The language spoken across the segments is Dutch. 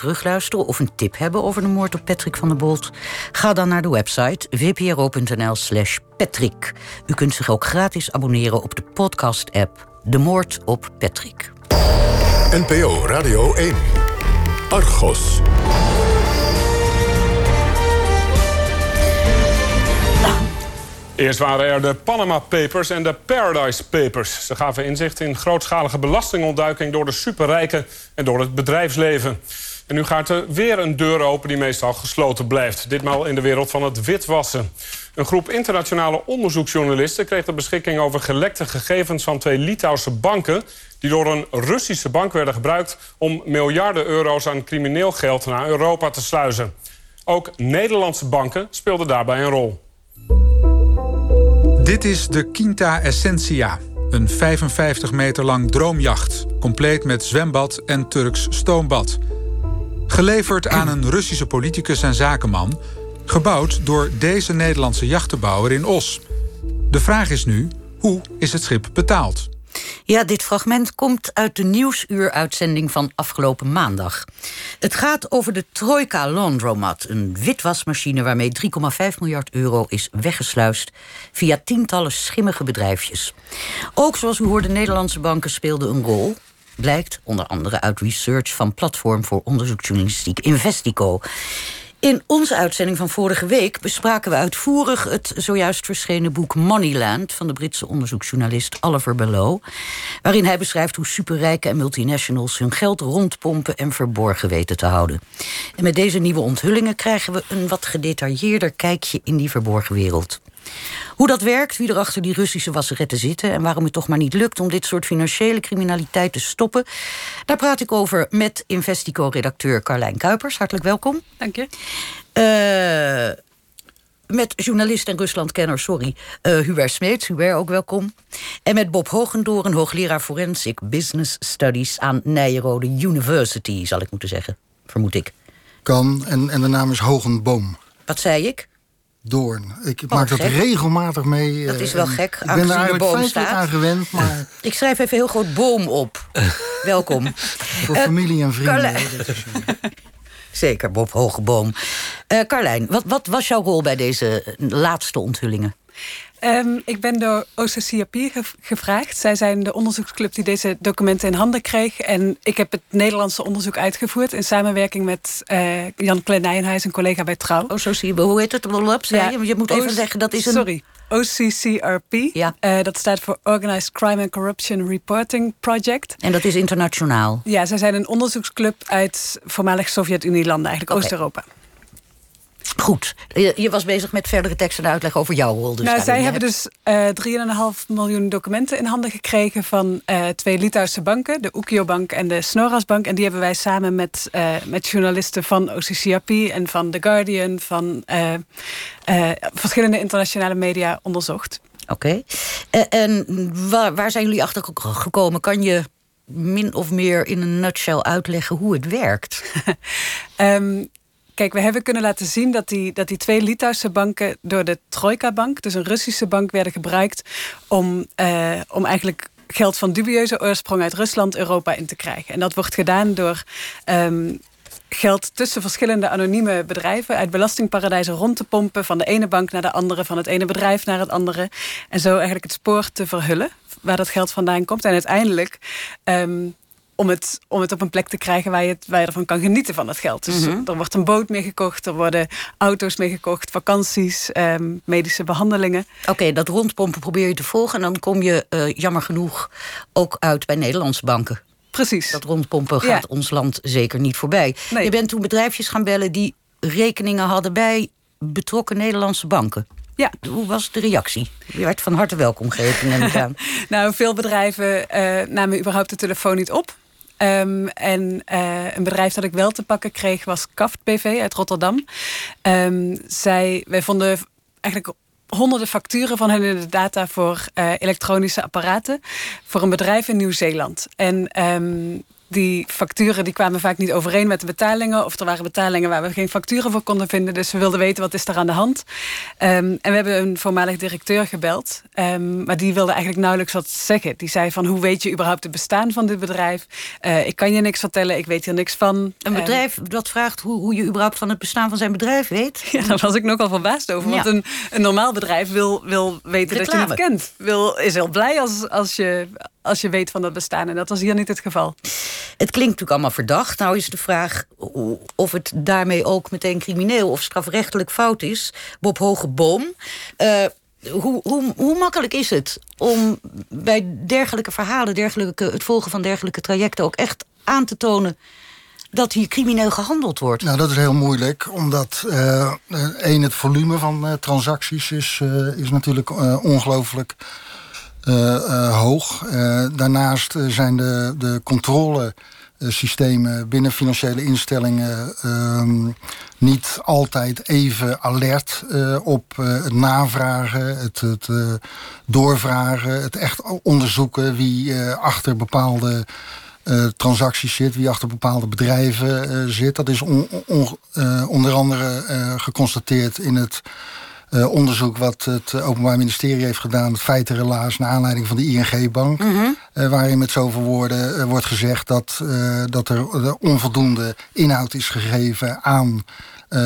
terugluisteren of een tip hebben over de moord op Patrick van der Bolt? Ga dan naar de website vpro.nl/slash Patrick. U kunt zich ook gratis abonneren op de podcast-app De Moord op Patrick. NPO Radio 1. Argos. Eerst waren er de Panama Papers en de Paradise Papers. Ze gaven inzicht in grootschalige belastingontduiking door de superrijken en door het bedrijfsleven. En nu gaat er weer een deur open die meestal gesloten blijft. Ditmaal in de wereld van het witwassen. Een groep internationale onderzoeksjournalisten kreeg de beschikking over gelekte gegevens van twee Litouwse banken. die door een Russische bank werden gebruikt om miljarden euro's aan crimineel geld naar Europa te sluizen. Ook Nederlandse banken speelden daarbij een rol. Dit is de Quinta Essentia. Een 55 meter lang droomjacht, compleet met zwembad en Turks stoombad. Geleverd aan een Russische politicus en zakenman, gebouwd door deze Nederlandse jachtenbouwer in Os. De vraag is nu: hoe is het schip betaald? Ja, dit fragment komt uit de nieuwsuuruitzending van afgelopen maandag. Het gaat over de Troika Laundromat, een witwasmachine waarmee 3,5 miljard euro is weggesluist via tientallen schimmige bedrijfjes. Ook, zoals u hoorde, Nederlandse banken speelden een rol. Blijkt onder andere uit research van Platform voor Onderzoeksjournalistiek Investico. In onze uitzending van vorige week bespraken we uitvoerig het zojuist verschenen boek Moneyland van de Britse onderzoeksjournalist Oliver Below. Waarin hij beschrijft hoe superrijken en multinationals hun geld rondpompen en verborgen weten te houden. En met deze nieuwe onthullingen krijgen we een wat gedetailleerder kijkje in die verborgen wereld. Hoe dat werkt, wie er achter die Russische wasseretten zitten... en waarom het toch maar niet lukt om dit soort financiële criminaliteit te stoppen... daar praat ik over met Investico-redacteur Carlijn Kuipers. Hartelijk welkom. Dank je. Uh, met journalist en Ruslandkenner, sorry, uh, Hubert Smeets. Hubert, ook welkom. En met Bob Hogendoren, hoogleraar Forensic Business Studies... aan Nijrode University, zal ik moeten zeggen. Vermoed ik. Kan, en, en de naam is Hogenboom. Wat zei ik? Doorn. Ik oh, maak dat regelmatig mee. Dat is wel eh, gek. Ik ben er eigenlijk feitelijk aan gewend. Maar... Ik schrijf even heel groot boom op. Welkom. Voor familie en vrienden. Zeker, Bob Hogeboom. Uh, Carlijn, wat, wat was jouw rol bij deze laatste onthullingen? Um, ik ben door OCCAP gevraagd. Zij zijn de onderzoeksclub die deze documenten in handen kreeg. En ik heb het Nederlandse onderzoek uitgevoerd... in samenwerking met uh, Jan Kleinijnhuis, een collega bij Trouw. OCCAP, hoe heet het? Ja, je moet even zeggen, dat is een... Sorry. OCCRP. Ja. Uh, dat staat voor Organized Crime and Corruption Reporting Project. En dat is internationaal? Ja, zij zijn een onderzoeksclub uit voormalig Sovjet-Unie-landen, eigenlijk okay. Oost-Europa. Goed, je, was bezig met verdere teksten en uitleg over jouw rol. Dus nou, zij hebben dus uh, 3,5 miljoen documenten in handen gekregen van uh, twee Litouwse banken, de Ukio Bank en de Snoras Bank. En die hebben wij samen met, uh, met journalisten van OCCRP en van The Guardian, van verschillende internationale media onderzocht. Oké. Okay. en waar, waar zijn jullie achter gekomen? Kan je min of meer in een nutshell uitleggen hoe het werkt? um, Kijk, we hebben kunnen laten zien dat die, dat die twee Litouwse banken door de Trojka-bank, dus een Russische bank, werden gebruikt om, uh, om eigenlijk geld van dubieuze oorsprong uit Rusland Europa in te krijgen. En dat wordt gedaan door um, geld tussen verschillende anonieme bedrijven uit belastingparadijzen rond te pompen van de ene bank naar de andere, van het ene bedrijf naar het andere. En zo eigenlijk het spoor te verhullen waar dat geld vandaan komt. En uiteindelijk um, om het, om het op een plek te krijgen waar je, het, waar je ervan kan genieten van het geld. Dus mhm. er wordt een boot mee gekocht, er worden auto's mee gekocht, vakanties, ehm, medische behandelingen. Oké, dat rondpompen probeer je te volgen en dan kom je uh, jammer genoeg ook uit bij Nederlandse banken. Precies. Dat rondpompen gaat ons land zeker niet voorbij. Nee. Je bent toen bedrijfjes gaan bellen die rekeningen hadden bij betrokken Nederlandse banken. Ja. Hoe was de reactie? Je werd van harte welkom geheten, neem ik aan. nou, veel bedrijven uh, namen überhaupt de telefoon niet op. Um, en uh, een bedrijf dat ik wel te pakken kreeg was Kaft BV uit Rotterdam. Um, zij, wij vonden eigenlijk honderden facturen van hen in de data voor uh, elektronische apparaten voor een bedrijf in Nieuw-Zeeland. En um, die facturen die kwamen vaak niet overeen met de betalingen. Of er waren betalingen waar we geen facturen voor konden vinden. Dus we wilden weten wat is er aan de hand. Um, en we hebben een voormalig directeur gebeld. Um, maar die wilde eigenlijk nauwelijks wat zeggen. Die zei van hoe weet je überhaupt het bestaan van dit bedrijf? Uh, ik kan je niks vertellen, ik weet hier niks van. Een bedrijf dat vraagt hoe, hoe je überhaupt van het bestaan van zijn bedrijf weet? Ja, daar was ik nogal verbaasd over. Want een, een normaal bedrijf wil, wil weten dat je het kent. Wil, is heel blij als, als, je, als je weet van dat bestaan. En dat was hier niet het geval. Het klinkt natuurlijk allemaal verdacht. Nou is de vraag of het daarmee ook meteen crimineel of strafrechtelijk fout is. Bob Hogeboom. Uh, hoe, hoe, hoe makkelijk is het om bij dergelijke verhalen, dergelijke, het volgen van dergelijke trajecten ook echt aan te tonen dat hier crimineel gehandeld wordt? Nou, dat is heel moeilijk, omdat uh, één, het volume van uh, transacties is, uh, is natuurlijk ongelooflijk hoog. daarnaast zijn de, de controlesystemen binnen financiële instellingen ehm, niet altijd even alert op het navragen, het, het doorvragen, het echt onderzoeken wie achter bepaalde transacties zit, wie achter bepaalde bedrijven zit. Dat is on, on, onder andere geconstateerd in het onderzoek wat het Openbaar Ministerie heeft gedaan, het feitenrelaas naar aanleiding van de ING-bank. Mm -hmm. waarin met zoveel woorden wordt gezegd dat, dat er onvoldoende inhoud is gegeven aan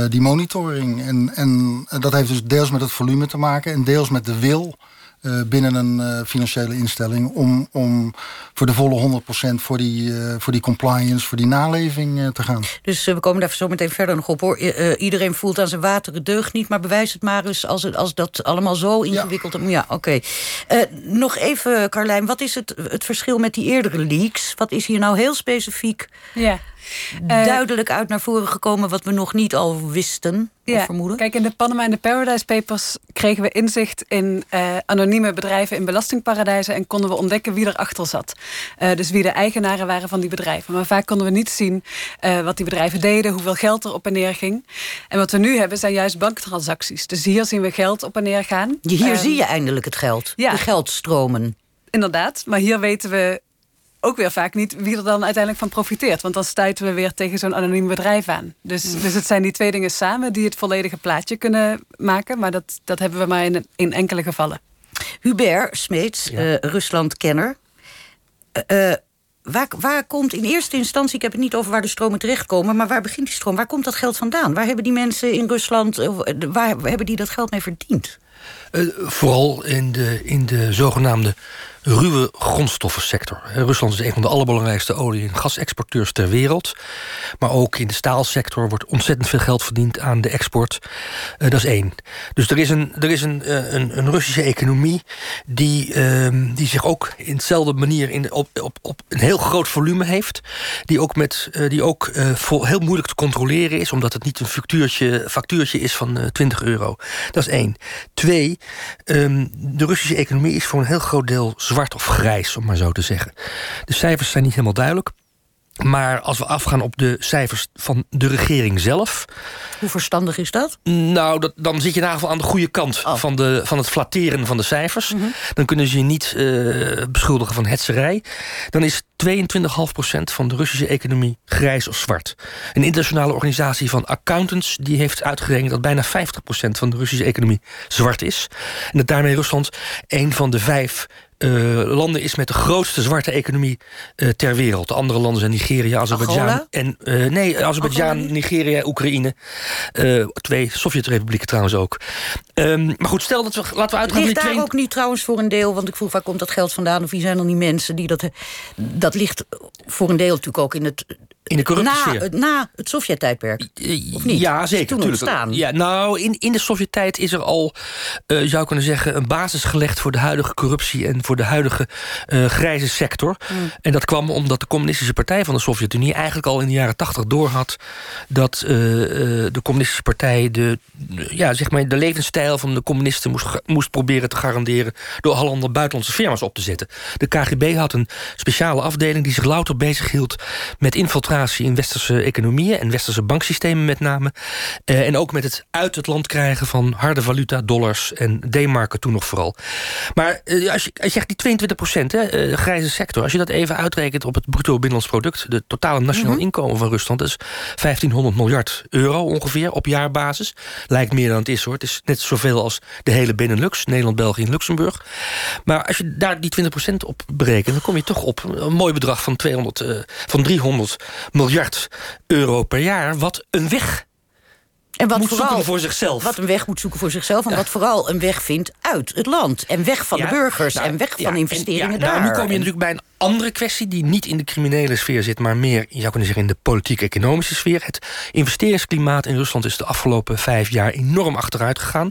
die monitoring. En, en dat heeft dus deels met het volume te maken en deels met de wil uh, binnen een uh, financiële instelling om, om voor de volle 100% voor die, uh, voor die compliance, voor die naleving te gaan. Dus we komen daar zo meteen verder nog op hoor. iedereen voelt aan zijn wateren deugd niet, maar bewijs het maar eens als, het, als dat allemaal zo ingewikkeld is. Ja, ja oké. Okay. nog even, Carlijn, wat is het, het verschil met die eerdere leaks? Wat is hier nou heel specifiek? Ja. Eh, duidelijk uit naar voren gekomen wat we nog niet al wisten of vermoeden? Kijk, in de Panama en de Paradise Papers kregen we inzicht in uh, anonieme bedrijven in belastingparadijzen en konden we ontdekken wie erachter zat. Uh, dus wie de eigenaren waren van die bedrijven. Maar vaak konden we niet zien wat die bedrijven deden, hoeveel geld er op en neer ging. En wat we nu hebben zijn juist banktransacties. Dus hier zien we geld op en neer gaan. Hier zie je eindelijk het geld, ja. de geldstromen. Inderdaad, maar hier weten we ook weer vaak niet wie er dan uiteindelijk van profiteert. Want dan stuiten we weer tegen zo'n anoniem bedrijf aan. Dus, mm. dus het zijn die twee dingen samen die het volledige plaatje kunnen maken. Maar dat, dat hebben we maar in, in enkele gevallen. Hubert Smeets, ja. uh, Rusland-kenner. Uh, waar, waar komt in eerste instantie, ik heb het niet over waar de stromen terechtkomen... maar waar begint die stroom? Waar komt dat geld vandaan? Waar hebben die mensen in Rusland, waar hebben die dat geld mee verdiend? Uh, vooral in de, in de zogenaamde ruwe grondstoffensector. Rusland is een van de allerbelangrijkste olie- en gasexporteurs ter wereld. Maar ook in de staalsector wordt ontzettend veel geld verdiend aan de export. Uh, dat is één. Dus er is een, er is een, uh, een, Russische economie die, uh, die zich ook in dezelfde manier in, op, op, op een heel groot volume heeft. Die ook, met, uh, die ook vol, heel moeilijk te controleren is, omdat het niet een factuurtje, factuurtje is van 20 euro. Dat is één. Twee, um, de Russische economie is voor een heel groot deel zwart of grijs, om maar zo te zeggen. De cijfers zijn niet helemaal duidelijk. Maar als we afgaan op de cijfers van de regering zelf. Hoe verstandig is dat? Nou, dat, dan zit je in ieder geval aan de goede kant oh. van, de, van het flatteren van de cijfers. Mm -hmm. Dan kunnen ze je niet uh, beschuldigen van hetserij. Dan is 22,5% van de Russische economie grijs of zwart. Een internationale organisatie van accountants die heeft uitgerekend dat bijna 50% van de Russische economie zwart is. En dat daarmee Rusland een van de vijf uh, landen is met de grootste zwarte economie uh, ter wereld. De andere landen zijn Nigeria, Azerbeidzjan en uh, nee, Azerbeidzjan, Nigeria, Oekraïne. twee Sovjet-republieken trouwens ook. Um, maar goed, stel dat we laten we uitgaan. Ligt daar twee... ook niet trouwens voor een deel, want ik vroeg waar komt dat geld vandaan of wie zijn dan die mensen die dat. Dat ligt voor een deel natuurlijk ook in het in de. Na, na het Sovjet-tijdperk? Of niet? Ja, zeker. Toen ontstaan. Ja, nou, in, in de Sovjet-tijd is er al, uh, zou kunnen zeggen... een basis gelegd voor de huidige corruptie... en voor de huidige uh, grijze sector. Mm. En dat kwam omdat de communistische partij van de Sovjet-Unie... eigenlijk al in de jaren tachtig doorhad... dat uh, de communistische partij de, ja, zeg maar, de levensstijl van de communisten... moest, moest proberen te garanderen... door allerhande buitenlandse firma's op te zetten. De KGB had een speciale afdeling... die zich louter bezig hield met infiltratie infiltratie in westerse economieën en westerse banksystemen met name. Uh, en ook met het uit het land krijgen van harde valuta, dollars en D-marken toen nog vooral. Maar uh, als, je, als je zegt die 22 procent, uh, grijze sector, als je dat even uitrekent op het bruto binnenlands product, de totale nationaal mm -hmm. inkomen van Rusland, dat is 1500 miljard euro ongeveer op jaarbasis. Lijkt meer dan het is hoor. Het is net zoveel als de hele Benelux, Nederland, België en Luxemburg. Maar als je daar die 20 procent op berekent, dan kom je toch op een mooi bedrag van, 200, uh, van 300 miljard euro per jaar. Wat een weg en wat moet vooral, zoeken voor zichzelf. Wat een weg moet zoeken voor zichzelf. En ja. wat vooral een weg vindt uit het land. En weg van ja, de burgers. Nou, en weg van investeringen en, daar. Nou, nu kom je natuurlijk bij een andere kwestie... die niet in de criminele sfeer zit... maar meer, je zou kunnen zeggen, in de politiek-economische sfeer. Het investeringsklimaat in Rusland is de afgelopen vijf jaar... enorm achteruit gegaan.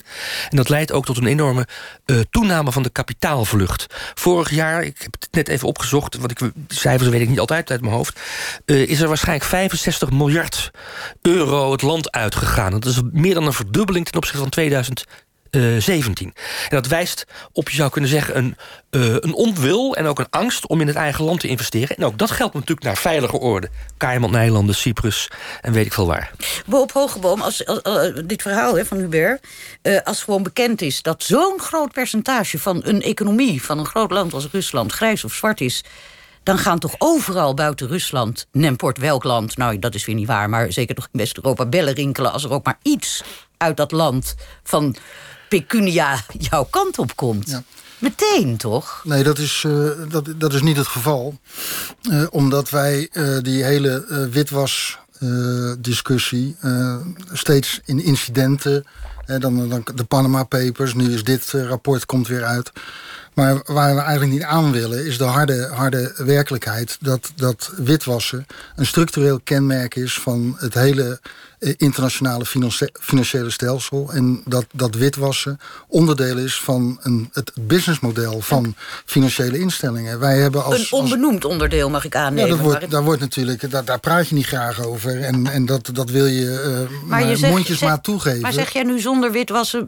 En dat leidt ook tot een enorme uh, toename van de kapitaalvlucht. Vorig jaar, ik heb het net even opgezocht... want ik, cijfers weet ik niet altijd uit mijn hoofd... Uh, is er waarschijnlijk 65 miljard euro het land uitgegaan. Dat is meer dan een verdubbeling ten opzichte van 2000. Uh, 17. En dat wijst op, je zou kunnen zeggen, een, uh, een onwil en ook een angst om in het eigen land te investeren. En ook dat geldt natuurlijk naar veilige orde. Cayman-eilanden, Cyprus en weet ik veel waar. Bob Hogeboom, als, als, als dit verhaal hè, van Hubert, uh, als gewoon bekend is dat zo'n groot percentage van een economie van een groot land als Rusland grijs of zwart is dan gaan toch overal buiten Rusland, nemport welk land, nou dat is weer niet waar, maar zeker toch in West-Europa bellen rinkelen als er ook maar iets uit dat land van pecunia jouw kant op komt. Ja. Meteen, toch? Nee, dat is, uh, dat, dat is niet het geval. Uh, omdat wij uh, die hele witwas discussie steeds in incidenten... dan, dan de Panama Papers, nu is dit rapport komt weer uit... Maar waar we eigenlijk niet aan willen, is de harde, harde werkelijkheid dat, dat witwassen een structureel kenmerk is van het hele internationale financiële stelsel. En dat, dat witwassen onderdeel is van een, het businessmodel van financiële instellingen. Wij hebben als, een onbenoemd als, onderdeel, mag ik aannemen. Ja, dat wordt, daar wordt natuurlijk, daar, daar praat je niet graag over. En, en dat, dat wil je, uh, maar je zegt, mondjesmaat zeg, toegeven. Maar zeg jij nu zonder witwassen,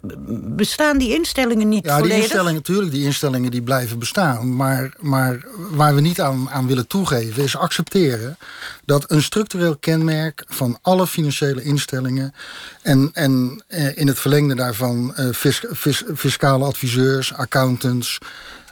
bestaan die instellingen niet ja, volledig? die instellingen, natuurlijk, die instellingen die blijven bestaan. Maar, maar waar we niet aan, aan willen toegeven, is accepteren dat een structureel kenmerk van alle financiële instellingen. En, en eh, in het verlengde daarvan fis, fiscale adviseurs, accountants,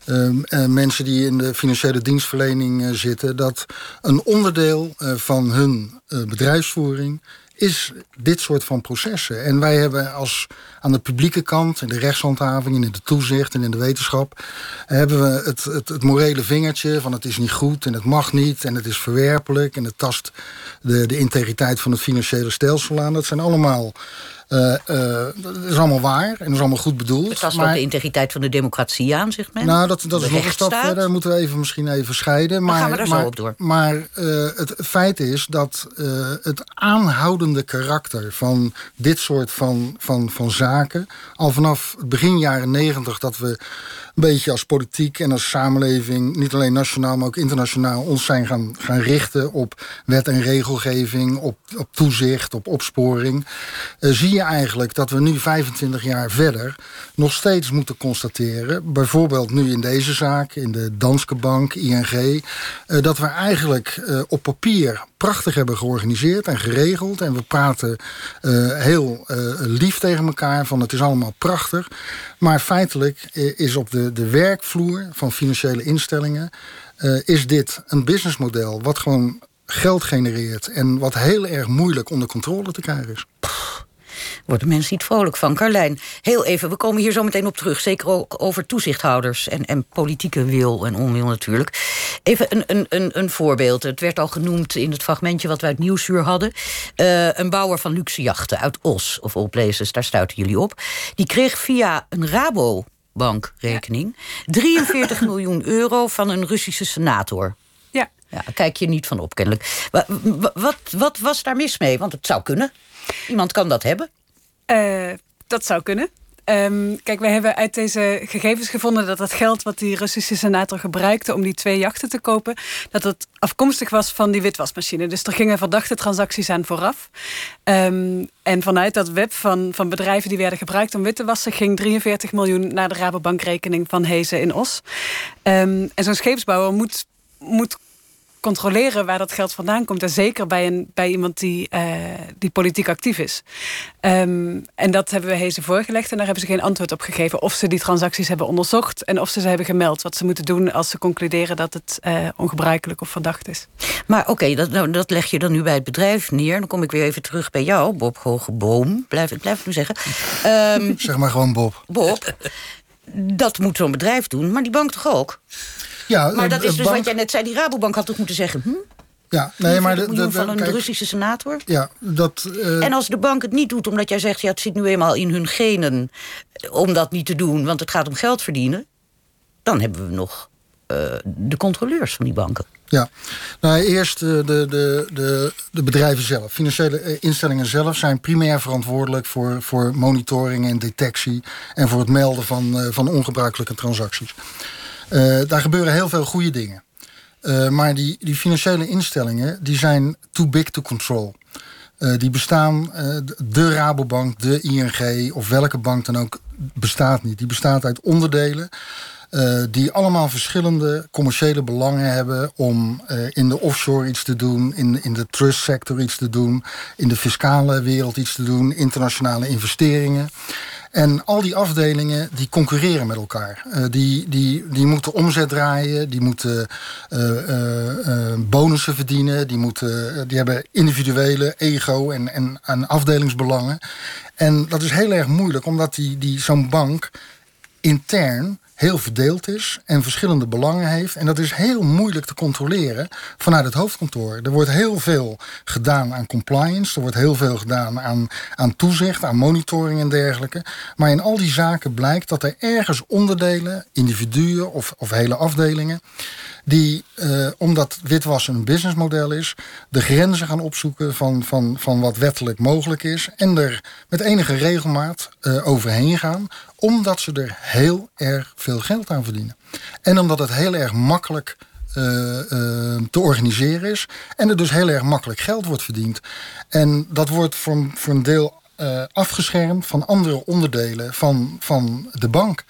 uh, uh, mensen die in de financiële dienstverlening zitten, dat een onderdeel van hun bedrijfsvoering is dit soort van processen. En wij hebben als aan de publieke kant, in de rechtshandhaving, in de toezicht en in de wetenschap, hebben we het, het, het morele vingertje van het is niet goed en het mag niet en het is verwerpelijk en het tast de, de integriteit van het financiële stelsel aan. Dat zijn allemaal uh, uh, dat is allemaal waar en dat is allemaal goed bedoeld. Het tast maar... de integriteit van de democratie aan, zegt men. Nou, dat, dat is nog een stap verder. Daar moeten we even, misschien even scheiden. Maar, gaan we daar maar, zo op door. Maar uh, het feit is dat het aanhoudende karakter van dit soort van, van, van zaken... al vanaf begin jaren negentig dat we een beetje als politiek en als samenleving... niet alleen nationaal, maar ook internationaal... ons zijn gaan, gaan richten op wet en regelgeving, op, op toezicht, op opsporing... zie je eigenlijk dat we nu 25 jaar verder nog steeds moeten constateren, bijvoorbeeld nu in deze zaak, in de Danske Bank, ING, uh, dat we eigenlijk uh, op papier prachtig hebben georganiseerd en geregeld. En we praten uh, heel lief tegen elkaar van het is allemaal prachtig. Maar feitelijk is op de, de werkvloer van financiële instellingen is dit een businessmodel wat gewoon geld genereert en wat heel erg moeilijk onder controle te krijgen is worden mensen niet vrolijk van. Carlijn, heel even, we komen hier zo meteen op terug. Zeker ook over toezichthouders en, en politieke wil en onwil natuurlijk. Even een, een, een, een voorbeeld. Het werd al genoemd in het fragmentje wat we uit Nieuwsuur hadden. Uh, een bouwer van luxe jachten uit Os, of all places, daar stuiten jullie op. Die kreeg via een Rabo bankrekening. 43 miljoen euro van een Russische senator. Ja. ja. Kijk je niet van op, kennelijk. Wat, wat, wat was daar mis mee? Want het zou kunnen. Iemand kan dat hebben. Uh, dat zou kunnen. Um, kijk, we hebben uit deze gegevens gevonden dat het geld wat die Russische senator gebruikte om die twee jachten te kopen, dat het afkomstig was van die witwasmachine. Dus er gingen verdachte transacties aan vooraf. Um, en vanuit dat web van, van bedrijven die werden gebruikt om wit te wassen, ging 43 miljoen naar de Rabobankrekening van Hezen in Os. Um, en zo'n scheepsbouwer moet, moet controleren waar dat geld vandaan komt. En zeker bij, een, bij iemand die, uh, die politiek actief is. Um, en dat hebben we Hezen voorgelegd. En daar hebben ze geen antwoord op gegeven. Of ze die transacties hebben onderzocht. En of ze ze hebben gemeld. Wat ze moeten doen als ze concluderen dat het uh, ongebruikelijk of verdacht is. Maar oké, okay, dat, nou, dat leg je dan nu bij het bedrijf neer. Dan kom ik weer even terug bij jou, Bob Hogeboom. Blijf, blijf ik nu zeggen. Um, zeg maar gewoon Bob. Bob. Dat moet zo'n bedrijf doen, maar die bank toch ook? Ja, maar dat is dus bank... wat jij net zei, die Rabobank had toch moeten zeggen... Hm? Ja, nee, maar de, de, van een kijk, Russische senator. Ja, dat. Uh... En als de bank het niet doet, omdat jij zegt, ja, het zit nu eenmaal in hun genen om dat niet te doen, want het gaat om geld verdienen, dan hebben we nog uh, de controleurs van die banken. Ja, nou, eerst de, de, de, de bedrijven zelf. Financiële instellingen zelf zijn primair verantwoordelijk voor, voor monitoring en detectie en voor het melden van, van ongebruikelijke transacties. Uh, daar gebeuren heel veel goede dingen. Uh, maar die, die financiële instellingen die zijn too big to control. Uh, die bestaan, de Rabobank, de ING of welke bank dan ook bestaat niet. Die bestaat uit onderdelen die allemaal verschillende commerciële belangen hebben om in de offshore iets te doen, in, in de trust sector iets te doen, in de fiscale wereld iets te doen, internationale investeringen. En al die afdelingen die concurreren met elkaar. Uh, die, die, die moeten omzet draaien, die moeten bonussen verdienen, die, moeten, die hebben individuele ego en, en, en afdelingsbelangen. En dat is heel erg moeilijk, omdat die, die, zo'n bank intern heel verdeeld is en verschillende belangen heeft. En dat is heel moeilijk te controleren vanuit het hoofdkantoor. Er wordt heel veel gedaan aan compliance, er wordt heel veel gedaan aan, aan toezicht, aan monitoring en dergelijke. Maar in al die zaken blijkt dat er ergens onderdelen, individuen of, of hele afdelingen, die, uh, omdat witwassen een businessmodel is, de grenzen gaan opzoeken van, van, van wat wettelijk mogelijk is. En er met enige regelmaat uh, overheen gaan, omdat ze er heel erg veel geld aan verdienen. En omdat het heel erg makkelijk uh, te organiseren is. En er dus heel erg makkelijk geld wordt verdiend. En dat wordt voor, voor een deel afgeschermd van andere onderdelen van, van de bank.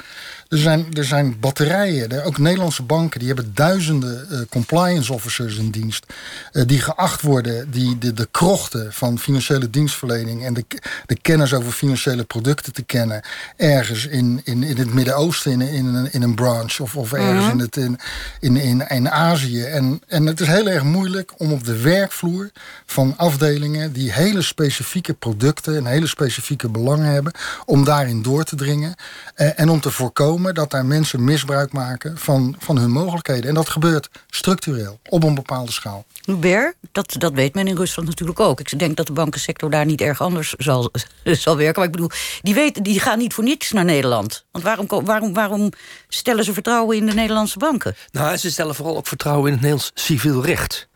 Er zijn, er zijn batterijen, er, ook Nederlandse banken... die hebben duizenden uh, compliance officers in dienst... Uh, die geacht worden die de, de krochten van financiële dienstverlening... en de, de kennis over financiële producten te kennen... ergens in, in, in het Midden-Oosten in, in, in een branch... of, of ergens mm -hmm. in, het, in, in, in, in Azië. En, en het is heel erg moeilijk om op de werkvloer van afdelingen... die hele specifieke producten en hele specifieke belangen hebben... om daarin door te dringen uh, en om te voorkomen dat daar mensen misbruik maken van, van hun mogelijkheden. En dat gebeurt structureel, op een bepaalde schaal. Hubert, dat, dat weet men in Rusland natuurlijk ook. Ik denk dat de bankensector daar niet erg anders zal, zal werken. Maar ik bedoel, die, weten, die gaan niet voor niets naar Nederland. Want waarom, waarom, waarom stellen ze vertrouwen in de Nederlandse banken? Nou, ze stellen vooral ook vertrouwen in het Nederlands civiel recht.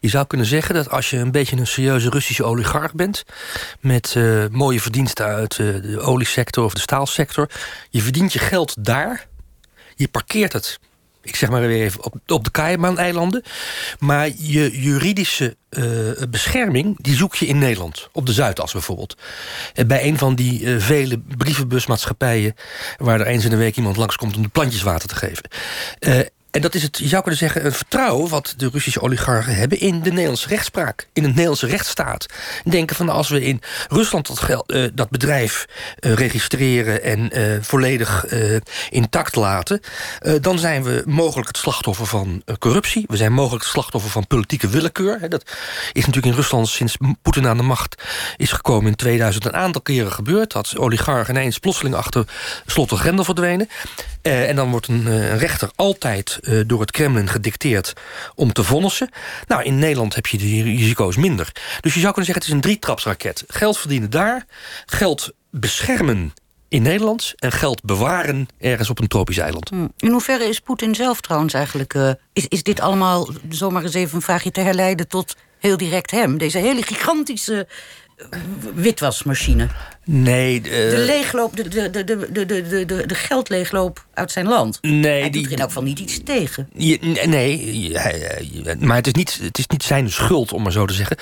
Je zou kunnen zeggen dat als je een beetje een serieuze Russische oligarch bent... met uh, mooie verdiensten uit uh, de oliesector of de staalsector... je verdient je geld daar, je parkeert het ik zeg maar weer even, op, op de Cayman-eilanden. Maar je juridische uh, bescherming, die zoek je in Nederland. Op de Zuidas bijvoorbeeld. bij een van die vele brievenbusmaatschappijen... waar er eens in de week iemand langskomt om de plantjes water te geven. En dat is het, je zou kunnen zeggen, een vertrouwen... wat de Russische oligarchen hebben in de Nederlandse rechtspraak. In het Nederlandse rechtsstaat. Denken van als we in Rusland dat, uh, dat bedrijf uh, registreren... en uh, volledig intact laten... dan zijn we mogelijk het slachtoffer van corruptie. We zijn mogelijk het slachtoffer van politieke willekeur. Dat is natuurlijk in Rusland sinds Poetin aan de macht is gekomen... in 2000 een aantal keren gebeurd. Dat oligarchen ineens plotseling achter slot en grendel verdwenen. En dan wordt een, een rechter altijd uh, door het Kremlin gedicteerd om te vonnissen. Nou, in Nederland heb je die risico's minder. Dus je zou kunnen zeggen, het is een drietrapsraket. Geld verdienen daar, geld beschermen in Nederland... en geld bewaren ergens op een tropisch eiland. Hmm. In hoeverre is Poetin zelf trouwens eigenlijk... Is, is dit allemaal, zomaar eens even een vraagje te herleiden... tot heel direct hem? Deze hele gigantische witwasmachine. Nee. De, eh, de leegloop, de, de, de, de, de, de, de geldleegloop uit zijn land. Nee. Hij die, doet er in elk geval niet iets tegen. Nee, maar het is, niet, het is niet zijn schuld, om maar zo te zeggen.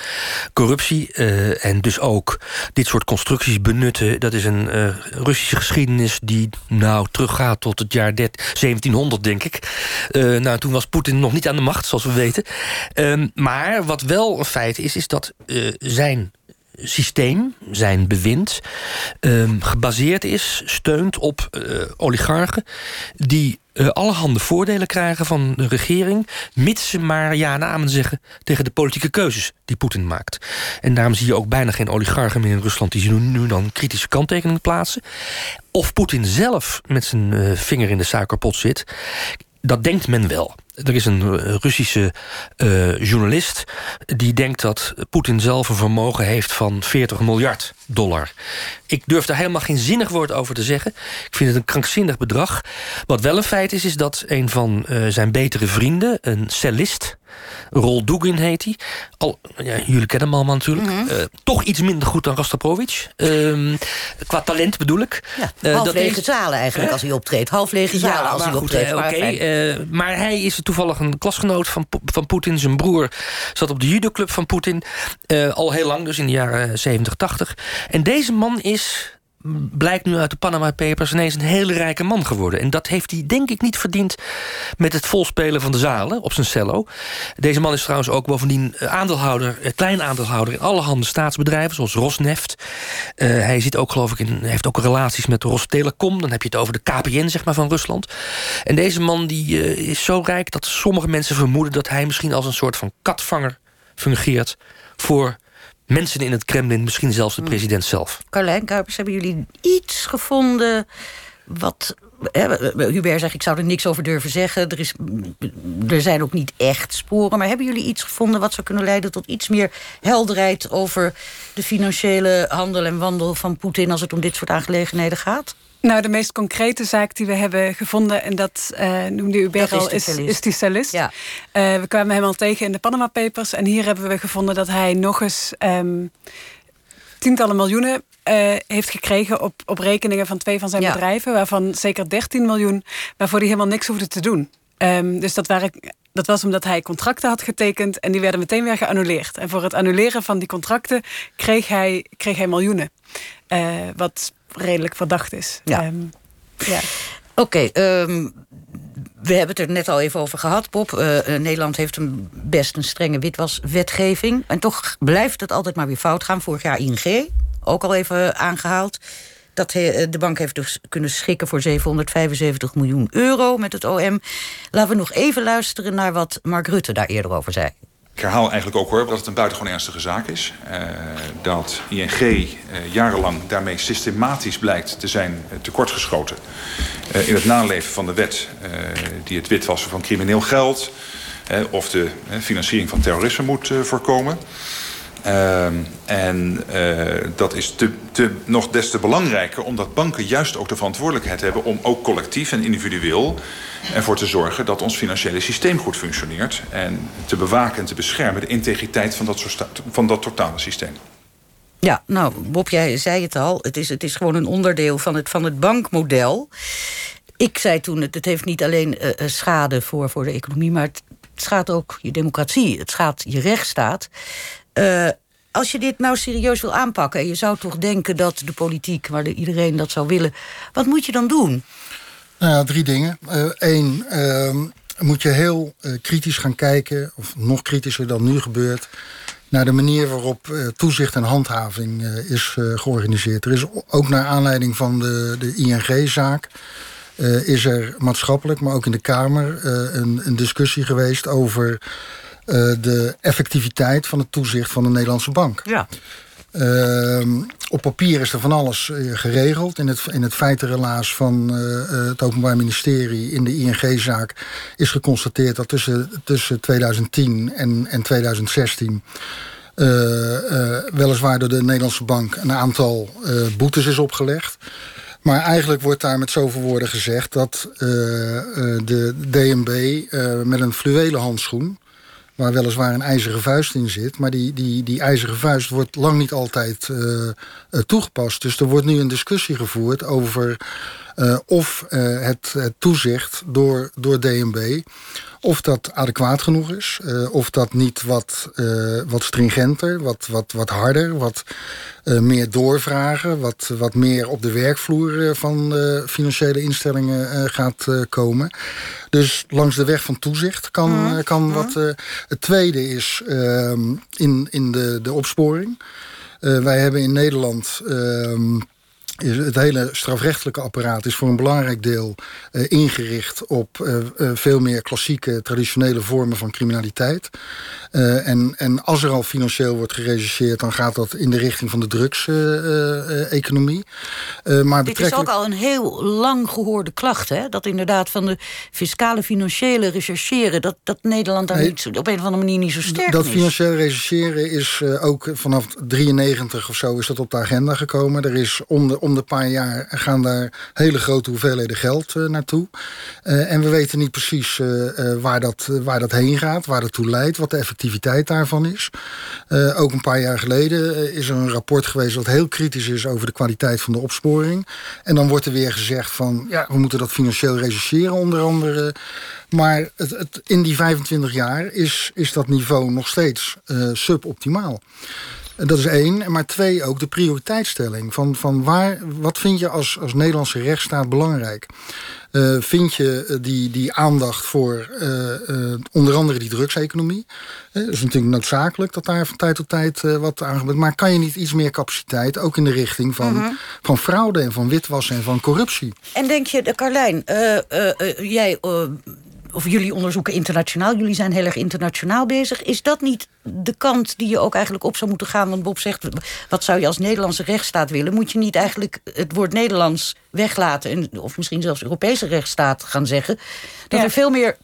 Corruptie eh, en dus ook dit soort constructies benutten... dat is een eh, Russische geschiedenis die nou teruggaat tot het jaar 1700, denk ik. Nou, toen was Poetin nog niet aan de macht, zoals we weten. Ehm, maar wat wel een feit is, is dat zijn systeem, zijn bewind, um, gebaseerd is, steunt op uh, oligarchen die uh, allerhande voordelen krijgen van de regering, mits ze maar ja namen zeggen tegen de politieke keuzes die Poetin maakt. En daarom zie je ook bijna geen oligarchen meer in Rusland die nu, nu dan kritische kanttekeningen plaatsen. Of Poetin zelf met zijn uh, vinger in de suikerpot zit, dat denkt men wel. Er is een eh, Russische uh, journalist die denkt dat Poetin zelf een vermogen heeft van 40 miljard dollar. Ik durf daar helemaal geen zinnig woord over te zeggen. Ik vind het een krankzinnig bedrag. Wat wel een feit is, is dat een van uh, zijn betere vrienden, een cellist, Rol Dugin heet hij. Al, ja, jullie kennen hem allemaal natuurlijk. Mm -hmm. uh, toch iets minder goed dan Rostropovich. Uh, qua talent bedoel ik. Ja, half lege zalen eigenlijk als hij optreedt. Half lege zalen ja, als hij optreedt. Oké, okay. uh, maar hij is toevallig een klasgenoot van, van Poetin. Zijn broer zat op de judoclub van Poetin. Uh, al heel lang, dus in de jaren 70, 80. En deze man is blijkt nu uit de Panama Papers ineens een hele rijke man geworden. En dat heeft hij denk ik niet verdiend met het volspelen van de zalen op zijn cello. Deze man is trouwens ook bovendien aandeelhouder, klein aandeelhouder in allerhande staatsbedrijven, zoals Rosneft. Uh, hij zit ook, geloof ik, in, heeft ook relaties met Rostelecom. Dan heb je het over de KPN, zeg maar, van Rusland. En deze man die, is zo rijk dat sommige mensen vermoeden dat hij misschien als een soort van katvanger fungeert voor mensen in het Kremlin, misschien zelfs de president zelf. Carlijn Kuipers, hebben jullie iets gevonden wat... Hubert zegt, ik zou er niks over durven zeggen. Er, is, er zijn ook niet echt sporen. Maar hebben jullie iets gevonden wat zou kunnen leiden tot iets meer helderheid... over de financiële handel en wandel van Poetin... als het om dit soort aangelegenheden gaat? Nou, de meest concrete zaak die we hebben gevonden... en dat uh, noemde u al, is, is die cellist. Ja. Uh, we kwamen hem al tegen in de Panama Papers... en hier hebben we gevonden dat hij nog eens... Um, tientallen miljoenen uh, heeft gekregen op, op rekeningen van twee van zijn ja. bedrijven... waarvan zeker 13 miljoen waarvoor hij helemaal niks hoefde te doen. Um, dus dat, waren, dat was omdat hij contracten had getekend... en die werden meteen weer geannuleerd. En voor het annuleren van die contracten kreeg hij, kreeg hij miljoenen. Uh, wat redelijk verdacht is. Ja. Um, ja. Oké, okay, um, we hebben het er net al even over gehad, Bob. Uh, Nederland heeft een best een strenge witwaswetgeving. En toch blijft het altijd maar weer fout gaan. Vorig jaar ING, ook al even aangehaald. Dat he, de bank heeft dus kunnen schikken voor 775 miljoen euro met het OM. Laten we nog even luisteren naar wat Mark Rutte daar eerder over zei. Ik herhaal eigenlijk ook hoor dat het een buitengewoon ernstige zaak is. Uh, dat ING uh, jarenlang daarmee systematisch blijkt te zijn uh, tekortgeschoten... in het naleven van de wet die het witwassen van crimineel geld... of de financiering van terrorisme moet voorkomen... Uh, en uh, dat is te, te, nog des te belangrijker omdat banken juist ook de verantwoordelijkheid hebben... om ook collectief en individueel ervoor te zorgen dat ons financiële systeem goed functioneert... en te bewaken en te beschermen de integriteit van dat, van dat totale systeem. Ja, nou, Bob, jij zei het al. Het is, het is gewoon een onderdeel van het, van het bankmodel. Ik zei toen, het, het heeft niet alleen uh, schade voor, voor de economie... maar het schaadt ook je democratie. Het schaadt je rechtsstaat. Uh, als je dit nou serieus wil aanpakken... en je zou toch denken dat de politiek, waar iedereen dat zou willen... wat moet je dan doen? Nou ja, drie dingen. Eén, uh, uh, moet je heel uh, kritisch gaan kijken... of nog kritischer dan nu gebeurt... naar de manier waarop toezicht en handhaving is georganiseerd. Er is ook naar aanleiding van de, de ING-zaak... is er maatschappelijk, maar ook in de Kamer... een, een discussie geweest over de effectiviteit van het toezicht van de Nederlandse bank. Ja. Uh, op papier is er van alles uh, geregeld. In het, in het feitenrelaas van uh, het Openbaar Ministerie in de ING-zaak is geconstateerd dat tussen, tussen 2010 en, en 2016 weliswaar door de Nederlandse bank een aantal boetes is opgelegd. Maar eigenlijk wordt daar met zoveel woorden gezegd dat de DNB met een fluwelen handschoen waar weliswaar een ijzeren vuist in zit. Maar die, die, die ijzeren vuist wordt lang niet altijd toegepast. Dus er wordt nu een discussie gevoerd over of het, het, toezicht door, door DNB of dat adequaat genoeg is. Uh, of dat niet wat, wat stringenter, wat, wat, wat harder, wat meer doorvragen, wat, wat meer op de werkvloer van financiële instellingen gaat komen. Dus langs de weg van toezicht kan, mm. kan wat. het tweede is ehm, in, in de, de opsporing. wij hebben in Nederland. Het hele strafrechtelijke apparaat is voor een belangrijk deel uh, ingericht op uh, uh, veel meer klassieke, traditionele vormen van criminaliteit. en, en als er al financieel wordt gerechercheerd, dan gaat dat in de richting van de drugseconomie. maar Dit is ook al een heel lang gehoorde klacht, hè? Dat inderdaad van de fiscale, financiële rechercheren, dat, dat Nederland daar niet, op een of andere manier niet zo sterk dat is. Dat financieel rechercheren is ook vanaf 93 of zo is dat op de agenda gekomen. Er is onder om de paar jaar gaan daar hele grote hoeveelheden geld uh, naartoe. Uh, en we weten niet precies uh, waar, dat, waar dat heen gaat, waar dat toe leidt, wat de effectiviteit daarvan is. ook een paar jaar geleden is er een rapport geweest dat heel kritisch is over de kwaliteit van de opsporing. En dan wordt er weer gezegd van ja, we moeten dat financieel rechercheren onder andere. Maar het, het, in die 25 jaar is, is dat niveau nog steeds suboptimaal. Dat is één. Maar twee, ook de prioriteitsstelling. Van, van waar, wat vind je als, als Nederlandse rechtsstaat belangrijk? Uh, vind je eh, die, die aandacht voor uh, uh, onder andere die drugseconomie? dat is natuurlijk noodzakelijk dat daar van tijd tot tijd wat aan gebeurt. Maar kan je niet iets meer capaciteit, ook in de richting van, -hmm. van fraude en van witwassen en van corruptie? En denk je, Carlijn, jij of jullie onderzoeken internationaal, jullie zijn heel erg internationaal bezig. Is dat niet de kant die je ook eigenlijk op zou moeten gaan? Want Bob zegt, wat zou je als Nederlandse rechtsstaat willen? Moet je niet eigenlijk het woord Nederlands weglaten... En, of misschien zelfs Europese rechtsstaat gaan zeggen... dat ja. er veel meer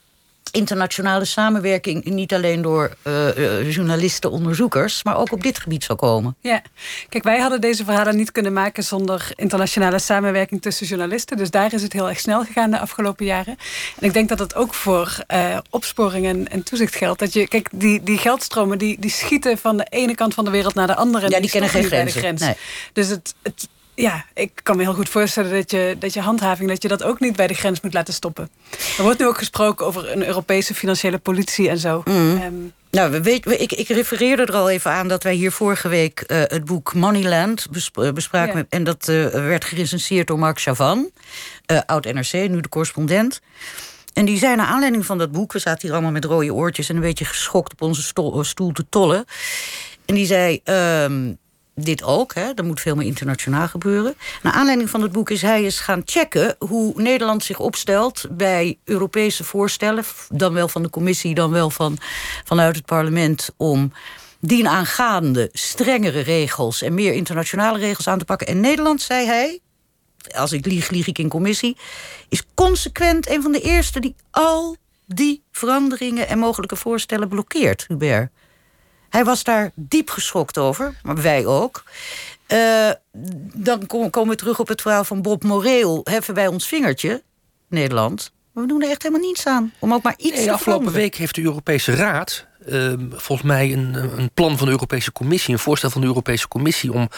internationale samenwerking niet alleen door uh, journalisten, onderzoekers, maar ook op dit gebied zou komen. Ja, kijk, wij hadden deze verhalen niet kunnen maken zonder internationale samenwerking tussen journalisten. Dus daar is het heel erg snel gegaan de afgelopen jaren. En ik denk dat het ook voor uh, opsporing en, en, toezicht geldt. Dat je, kijk, die, die geldstromen die, die schieten van de ene kant van de wereld naar de andere. Ja, die, die kennen geen grenzen. Grens. Nee. Dus het, het ja, ik kan me heel goed voorstellen dat je, dat je handhaving... dat je dat ook niet bij de grens moet laten stoppen. Er wordt nu ook gesproken over een Europese financiële politie en zo. Mm. Um, nou, we weet, ik, ik refereerde er al even aan dat wij hier vorige week uh, het boek Moneyland bespraken. Ja. En dat uh, werd gerecenseerd door Mark Chavan, uh, oud-NRC, nu de correspondent. En die zei naar aanleiding van dat boek... we zaten hier allemaal met rode oortjes en een beetje geschokt op onze stoel, stoel te tollen. En die zei... Um, dit ook. Hè. Er moet veel meer internationaal gebeuren. Naar aanleiding van het boek is hij eens gaan checken... hoe Nederland zich opstelt bij Europese voorstellen... dan wel van de commissie, dan wel van, vanuit het parlement... om dienaangaande strengere regels en meer internationale regels aan te pakken. En Nederland, zei hij, als ik lieg, lieg ik in commissie... is consequent een van de eerste die al die veranderingen en mogelijke voorstellen blokkeert, Hubert. Hij was daar diep geschokt over, maar wij ook. Uh, dan komen we terug op het verhaal van Bob Moreel. Heffen wij ons vingertje, Nederland. Maar we doen er echt helemaal niets aan. Om ook maar iets nee, te Afgelopen week heeft de Europese Raad uh, volgens mij een, een, plan van de Europese Commissie, een voorstel van de Europese Commissie om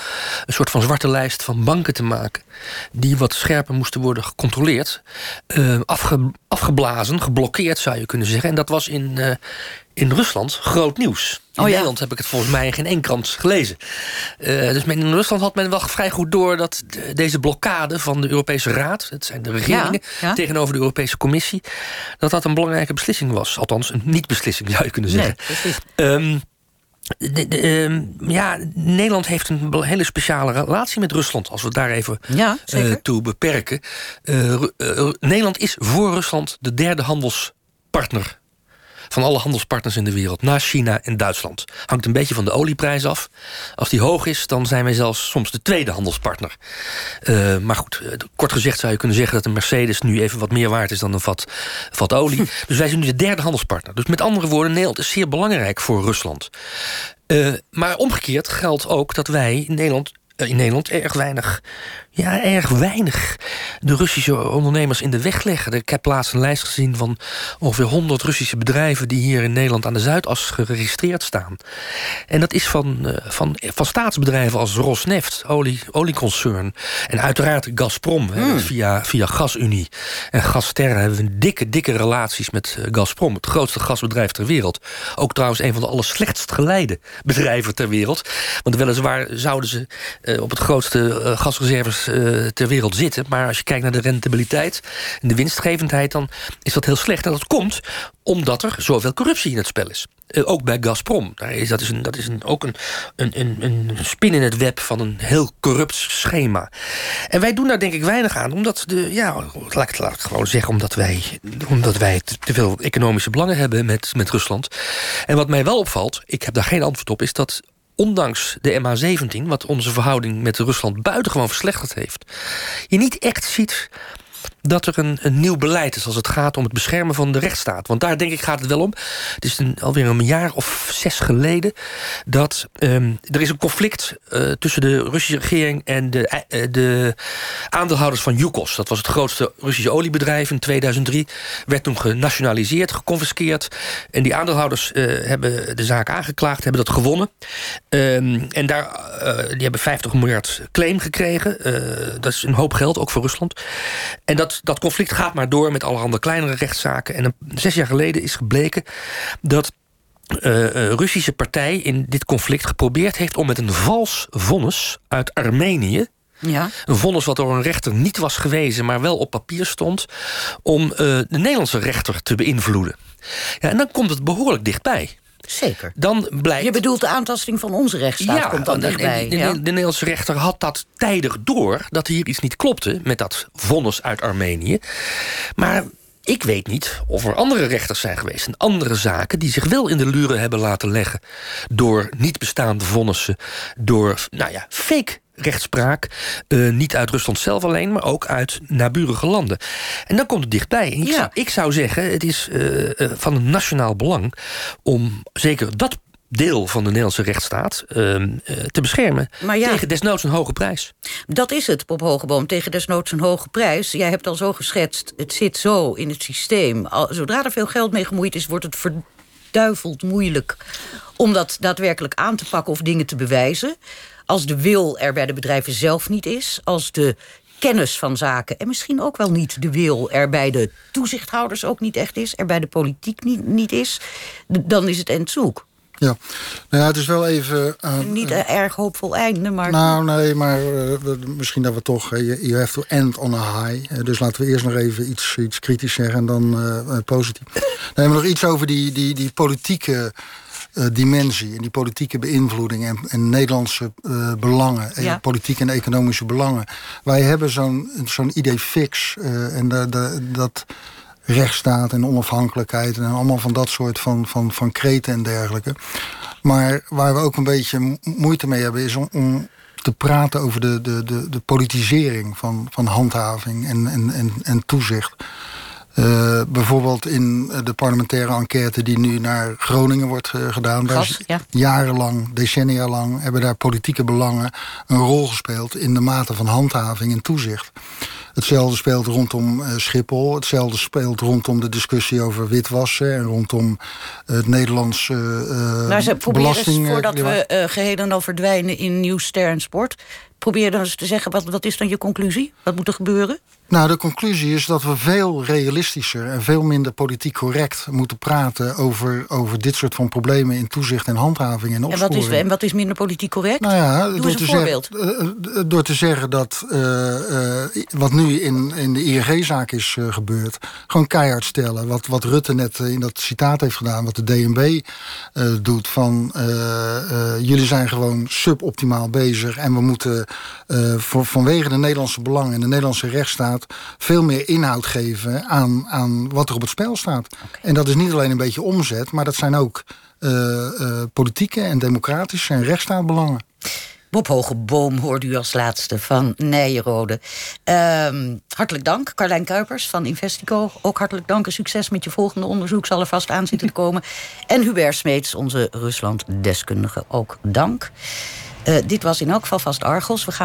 een soort van zwarte lijst van banken te maken, die wat scherper moesten worden gecontroleerd, uh, afge, afgeblazen, geblokkeerd zou je kunnen zeggen. En dat was in, uh, in Rusland groot nieuws. In oh, ja. Nederland heb ik het volgens mij in geen één krant gelezen. Uh, dus in Rusland had men wel vrij goed door dat deze blokkade van de Europese Raad, het zijn de regeringen ja, ja. tegenover de Europese Commissie, dat dat een belangrijke beslissing was. Althans, een niet-beslissing zou je kunnen zeggen. Nee, de, de, um, ja, Nederland heeft een hele speciale relatie met Rusland, als we het daar even ja, uh, toe beperken. Uh, uh, Nederland is voor Rusland de derde handelspartner van alle handelspartners in de wereld, na China en Duitsland. Hangt een beetje van de olieprijs af. Als die hoog is, dan zijn wij zelfs soms de tweede handelspartner. Uh, maar goed, kort gezegd zou je kunnen zeggen dat een Mercedes nu even wat meer waard is dan een vat, vat olie. Dus wij zijn nu de derde handelspartner. Dus met andere woorden, Nederland is zeer belangrijk voor Rusland. Uh, maar omgekeerd geldt ook dat wij in Nederland in Nederland erg weinig ja, erg weinig de Russische ondernemers in de weg leggen. Ik heb laatst een lijst gezien van ongeveer 100 Russische bedrijven die hier in Nederland aan de Zuidas geregistreerd staan. En dat is van, eh, van, van staatsbedrijven als Rosneft, olie, olieconcern. En uiteraard Gazprom, hmm. via, via GasUnie en Gasterra hebben we dikke, dikke relaties met uh, Gazprom, het grootste gasbedrijf ter wereld. Ook trouwens een van de aller slechtst geleide bedrijven ter wereld. Want weliswaar zouden ze uh, op het grootste gasreserves uh, ter wereld zitten. Maar als je kijkt naar de rentabiliteit en de winstgevendheid... dan is dat heel slecht. En dat komt omdat er zoveel corruptie in het spel is. Uh, ook bij Gazprom. Daar is, dat is, een, dat is een, ook een, een, een, spin in het web van een heel corrupt schema. En wij doen daar denk ik weinig aan. Omdat de, ja, laat ik, ik gewoon zeggen, omdat wij, omdat wij te veel economische belangen hebben met, met Rusland. En wat mij wel opvalt, ik heb daar geen antwoord op, is dat ondanks de MH17, wat onze verhouding met Rusland buitengewoon verslechterd heeft, je niet echt ziet dat er een, een, nieuw beleid is als het gaat om het beschermen van de rechtsstaat. Want daar denk ik gaat het wel om. Het is alweer een jaar of zes geleden dat um, er is een conflict uh, tussen de Russische regering en de, uh, de aandeelhouders van Yukos. Dat was het grootste Russische oliebedrijf in 2003. Werd toen genationaliseerd, geconfiskeerd. En die aandeelhouders hebben de zaak aangeklaagd, hebben dat gewonnen. Um, en daar, die hebben 50 miljard claim gekregen. dat is een hoop geld, ook voor Rusland. En dat dat, conflict gaat maar door met allerhande kleinere rechtszaken. En een, zes jaar geleden is gebleken dat uh, Russische partij in dit conflict geprobeerd heeft om met een vals vonnis uit Armenië. Ja. Een vonnis wat door een rechter niet was gewezen, maar wel op papier stond, om uh, de Nederlandse rechter te beïnvloeden. Ja, en dan komt het behoorlijk dichtbij. Zeker. Dan blijkt... Je bedoelt de aantasting van onze rechtsstaat ja, komt dan dichtbij. De, de, de, Nederlandse rechter had dat tijdig door... dat hier iets niet klopte met dat vonnis uit Armenië. Maar ik weet niet of er andere rechters zijn geweest... en andere zaken die zich wel in de luren hebben laten leggen... door niet bestaande vonnissen, door nou ja, fake rechtspraak. Uh, niet uit Rusland zelf alleen, maar ook uit naburige landen. En dan komt het dichtbij. Ik, ja. zou, ik, zou, zeggen, het is uh, van een nationaal belang... om zeker dat deel van de Nederlandse rechtsstaat uh, te beschermen. Maar ja, tegen desnoods een hoge prijs. Dat is het, Bob Hogeboom, tegen desnoods een hoge prijs. Jij hebt al zo geschetst, het zit zo in het systeem. Al, zodra er veel geld mee gemoeid is, wordt het verduiveld moeilijk... om dat daadwerkelijk aan te pakken of dingen te bewijzen. Als de wil er bij de bedrijven zelf niet is, als de kennis van zaken... en misschien ook wel niet de wil er bij de toezichthouders ook niet echt is... er bij de politiek niet, niet is, dan is het endzoek. Ja, nou ja, het is wel even... Uh, Niet een erg hoopvol einde, maar... Nou, nee, maar uh, misschien dat we toch... You have to end on a high. dus laten we eerst nog even iets, iets kritisch zeggen en dan positief. Nee, maar nog iets over die, die, die politieke uh, dimensie en die politieke beïnvloeding en, en Nederlandse uh, belangen, ja. politieke en economische belangen. Wij hebben zo'n zo'n idee fix uh, en de, de, dat rechtsstaat en onafhankelijkheid en allemaal van dat soort van, van, van kreten en dergelijke. Maar waar we ook een beetje moeite mee hebben is om, om te praten over de, de, de, de politisering van, van handhaving en, en, en, en toezicht. Uh, bijvoorbeeld in de parlementaire enquête die nu naar Groningen wordt uh, gedaan. Gas, ja. Jarenlang, decennia lang, hebben daar politieke belangen een rol gespeeld in de mate van handhaving en toezicht. Hetzelfde speelt rondom uh, Schiphol. Hetzelfde speelt rondom de discussie over witwassen... en rondom het Nederlands uh, nou, ze proberen voordat we geheel en al verdwijnen in nieuws, ster en sport... probeer dan eens te zeggen, wat, wat is dan je conclusie? Wat moet er gebeuren? Nou, de conclusie is dat we veel realistischer en veel minder politiek correct moeten praten over, over dit soort van problemen in toezicht en handhaving en opsporing. En wat is, en wat is minder politiek correct? Nou ja, Doe door, te voorbeeld. Zeggen, uh, door te zeggen dat uh, uh, wat nu in, in de ING-zaak is gebeurd, gewoon keihard stellen. Wat, wat Rutte net in dat citaat heeft gedaan, wat de DNB doet, van jullie zijn gewoon suboptimaal bezig en we moeten voor, vanwege de Nederlandse belangen en de Nederlandse rechtsstaat veel meer inhoud geven aan, aan wat er op het spel staat. En dat is niet alleen een beetje omzet, maar dat zijn ook uh, uh, politieke en democratische en rechtsstaatbelangen. Bob Hogeboom hoorde u als laatste van Nijenrode. Uh, hartelijk dank, Carlijn Kuipers van Investico. Ook hartelijk dank en succes met je volgende onderzoek. Zal er vast aan zitten te komen. En Hubert Smeets, onze Rusland-deskundige, ook dank. Dit was in elk geval vast Argos. We gaan